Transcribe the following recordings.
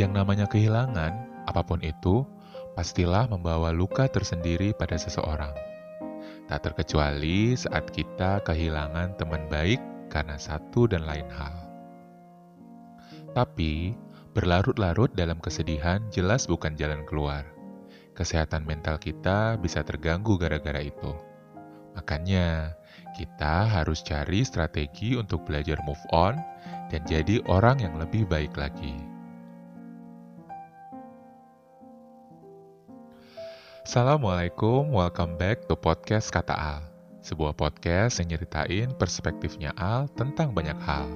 Yang namanya kehilangan, apa pun itu, pastilah membawa luka tersendiri pada seseorang. Tak terkecuali saat kita kehilangan teman baik karena satu dan lain hal. Tapi, berlarut-larut dalam kesedihan jelas bukan jalan keluar. Kesehatan mental kita bisa terganggu gara-gara itu. Makanya, kita harus cari strategi untuk belajar move on dan jadi orang yang lebih baik lagi. Assalamualaikum, welcome back to podcast Kata Al. Sebuah podcast yang nyeritain perspektifnya Al tentang banyak hal.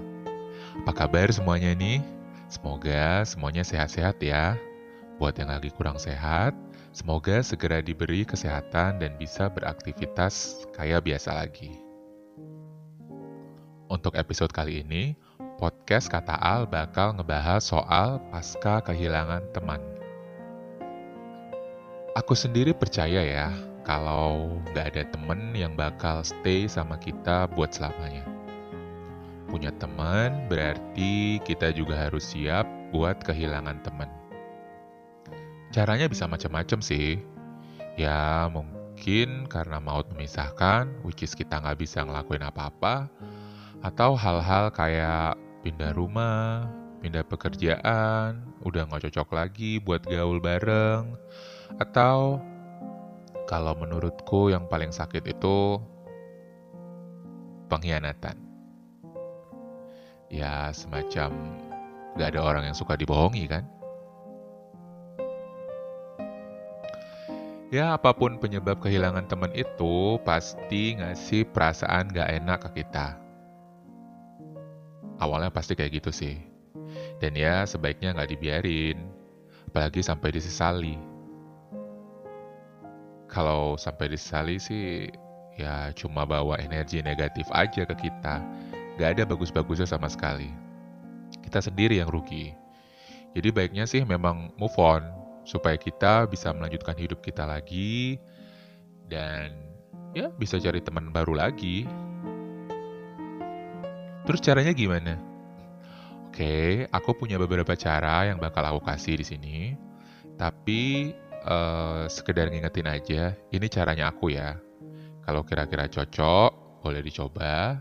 Apa kabar semuanya nih? Semoga semuanya sehat-sehat ya. Buat yang lagi kurang sehat, semoga segera diberi kesehatan dan bisa beraktivitas kayak biasa lagi. Untuk episode kali ini, podcast Kata Al bakal ngebahas soal pasca kehilangan teman. Aku sendiri percaya ya, kalau nggak ada temen yang bakal stay sama kita buat selamanya. Punya teman berarti kita juga harus siap buat kehilangan teman. Caranya bisa macam-macam sih. Ya mungkin karena maut memisahkan, which is kita nggak bisa ngelakuin apa-apa, atau hal-hal kayak pindah rumah, pindah pekerjaan, udah nggak cocok lagi buat gaul bareng, atau kalau menurutku yang paling sakit itu pengkhianatan. Ya semacam gak ada orang yang suka dibohongi kan? Ya apa pun penyebab kehilangan teman itu pasti ngasih perasaan gak enak ke kita. Awalnya pasti kayak gitu sih. Dan ya sebaiknya nggak dibiarin, apalagi sampai disesali kalau sampai disesali sih ya cuma bawa energi negatif aja ke kita. Gak ada bagus-bagusnya sama sekali. Kita sendiri yang rugi. Jadi baiknya sih memang move on supaya kita bisa melanjutkan hidup kita lagi dan ya bisa cari teman baru lagi. Terus caranya gimana? Oke, aku punya beberapa cara yang bakal aku kasih di sini. Tapi uh, sekedar ngingetin aja, ini caranya aku ya. Kalau kira-kira cocok, boleh dicoba.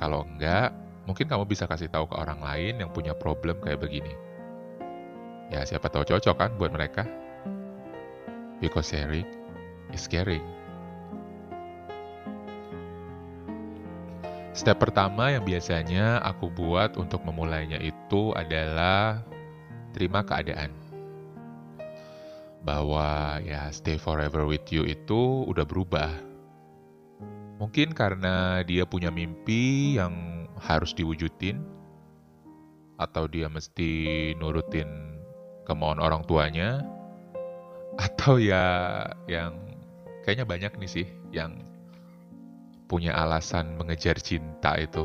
Kalau enggak, mungkin kamu bisa kasih tahu ke orang lain yang punya problem kayak begini. Ya, siapa tahu cocok kan buat mereka. Because sharing is caring. Step pertama yang biasanya aku buat untuk memulainya itu adalah terima keadaan bahwa ya stay forever with you itu udah berubah. Mungkin karena dia punya mimpi yang harus diwujudin, atau dia mesti nurutin kemauan orang tuanya, atau ya yang kayaknya banyak nih sih yang punya alasan mengejar cinta itu.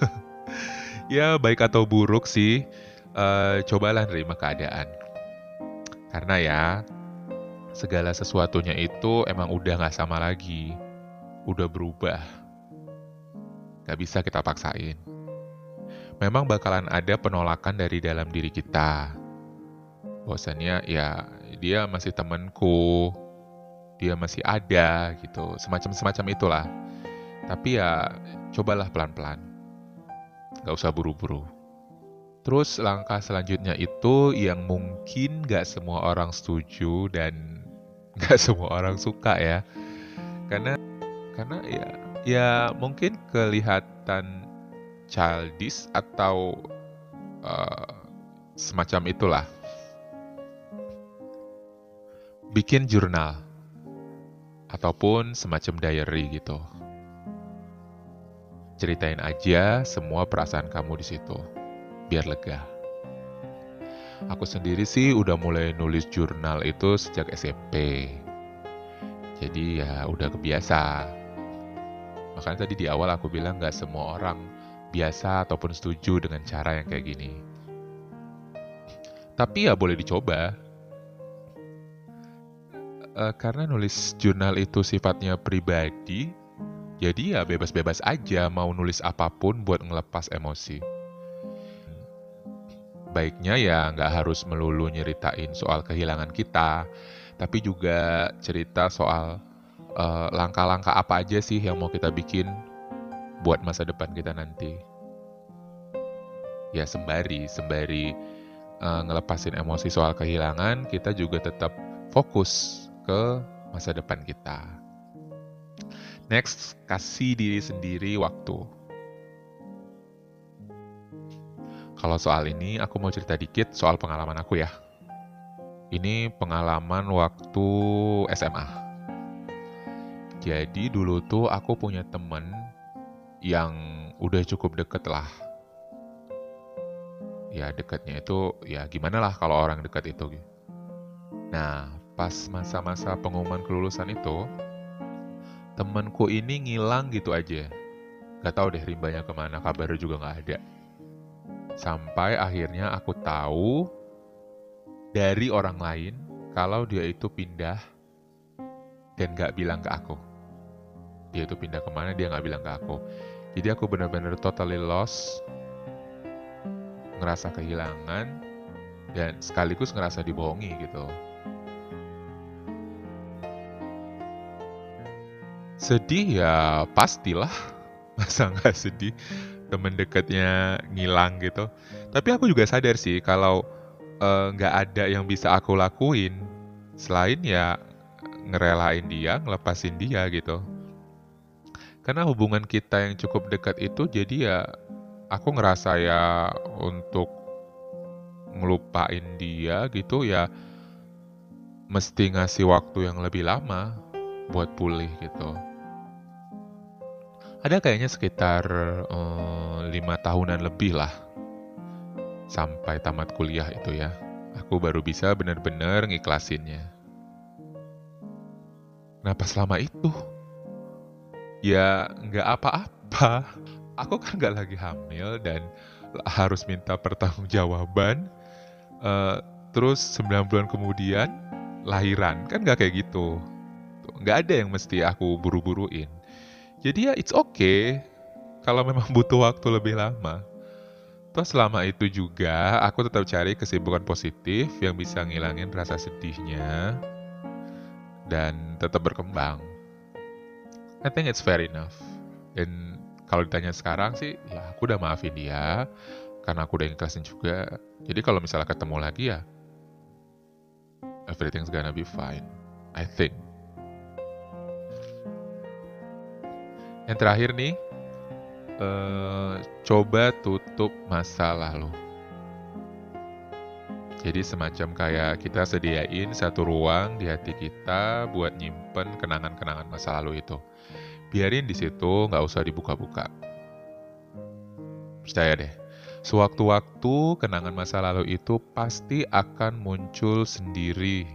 ya baik atau buruk sih, uh, cobalah nerima keadaan karena ya, segala sesuatunya itu emang udah gak sama lagi. Udah berubah. Gak bisa kita paksain. Memang bakalan ada penolakan dari dalam diri kita. Bosannya ya dia masih temenku, dia masih ada gitu, semacam-semacam itulah. Tapi ya cobalah pelan-pelan. Gak usah buru-buru. Terus langkah selanjutnya itu yang mungkin gak semua orang setuju dan gak semua orang suka ya. Karena karena ya ya mungkin kelihatan childish atau uh, semacam itulah. Bikin jurnal ataupun semacam diary gitu. Ceritain aja semua perasaan kamu di situ biar lega. Aku sendiri sih udah mulai nulis jurnal itu sejak SMP. Jadi ya udah kebiasa. Makanya tadi di awal aku bilang gak semua orang biasa ataupun setuju dengan cara yang kayak gini. Tapi ya boleh dicoba. E, karena nulis jurnal itu sifatnya pribadi, jadi ya bebas-bebas aja mau nulis apa pun buat ngelepas emosi baiknya ya nggak harus melulu nyeritain soal kehilangan kita, tapi juga cerita soal uh, langkah-langkah apa aja sih yang mau kita bikin buat masa depan kita nanti. Ya sembari, sembari uh, ngelepasin emosi soal kehilangan, kita juga tetap fokus ke masa depan kita. Next, kasih diri sendiri waktu. Kalau soal ini, aku mau cerita dikit soal pengalaman aku ya. Ini pengalaman waktu SMA. Jadi dulu tuh aku punya temen yang udah cukup deket lah. Ya deketnya itu ya gimana lah kalau orang deket itu. Nah pas masa-masa pengumuman kelulusan itu, temenku ini ngilang gitu aja. Gak tau deh rimbanya ke mana, kabarnya juga gak ada. Sampai akhirnya aku tahu dari orang lain kalau dia itu pindah dan gak bilang ke aku. Dia itu pindah ke mana dia gak bilang ke aku. Jadi aku benar-benar totally lost, ngerasa kehilangan, dan sekaligus ngerasa dibohongi gitu. Sedih ya pastilah, masa nggak sedih temen deketnya ngilang gitu. Tapi aku juga sadar sih kalau Eh, nggak uh, ada yang bisa aku lakuin selain ya ngerelain dia, ngelepasin dia gitu. Karena hubungan kita yang cukup dekat itu jadi ya aku ngerasa ya untuk ngelupain dia gitu ya mesti ngasih waktu yang lebih lama buat pulih gitu. Ada kayaknya sekitar uh, lima tahunan lebih lah sampai tamat kuliah itu ya. Aku baru bisa benar-benar ngiklasinnya. Kenapa selama itu? Ya nggak apa-apa. Aku kan nggak lagi hamil dan harus minta pertanggungjawaban. Uh, terus 9 bulan kemudian lahiran kan nggak kayak gitu. Nggak ada yang mesti aku buru-buruin. Jadi ya it's okay kalau memang butuh waktu lebih lama. Toh selama itu juga aku tetap cari kesibukan positif yang bisa ngilangin rasa sedihnya dan tetap berkembang. I think it's fair enough. Dan kalau ditanya sekarang sih, ya aku udah maafin dia karena aku udah ikhlasin juga. Jadi kalau misalnya ketemu lagi ya, everything's gonna be fine. I think. Yang terakhir nih, uh, coba tutup masa lalu. Jadi semacam kayak kita sediain satu ruang di hati kita buat nyimpen kenangan-kenangan masa lalu itu. Biarin di situ, nggak usah dibuka-buka. Percaya deh, sewaktu-waktu kenangan masa lalu itu pasti akan muncul sendiri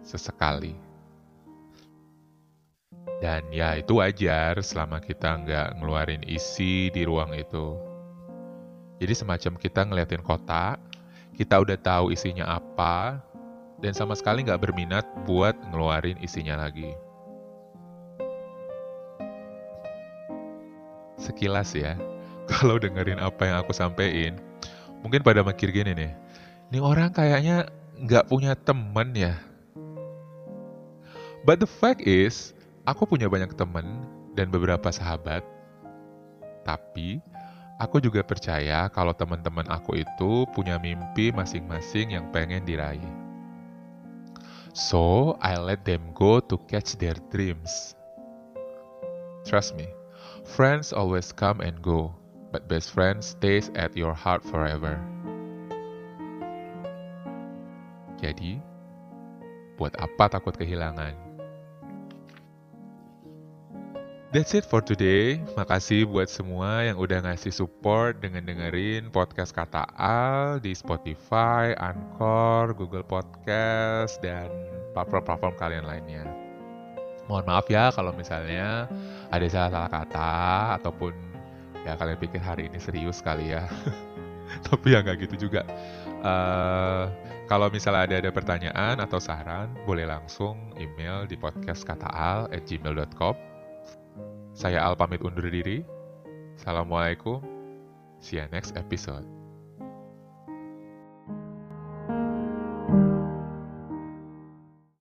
sesekali. Dan ya itu wajar selama kita nggak ngeluarin isi di ruang itu. Jadi semacam kita ngeliatin kotak, kita udah tahu isinya apa, dan sama sekali nggak berminat buat ngeluarin isinya lagi. Sekilas ya, kalau dengerin apa yang aku sampein, mungkin pada mikir gini nih, ini orang kayaknya nggak punya temen ya. But the fact is, Aku punya banyak teman dan beberapa sahabat, tapi aku juga percaya kalau teman-teman aku itu punya mimpi masing-masing yang pengen diraih. So, I let them go to catch their dreams. Trust me, friends always come and go, but best friend stays at your heart forever. Jadi, buat apa takut kehilangan? That's it for today. Makasih buat semua yang udah ngasih support dengan dengerin podcast Kata Al di Spotify, Anchor, Google Podcast, dan platform-platform kalian lainnya. Mohon maaf ya kalau misalnya ada salah-salah kata ataupun ya kalian pikir hari ini serius kali ya. Tapi ya nggak gitu juga. Uh, kalau misalnya ada ada pertanyaan atau saran, boleh langsung email di podcastkataal@gmail.com saya Al pamit undur diri. Assalamualaikum. See you next episode.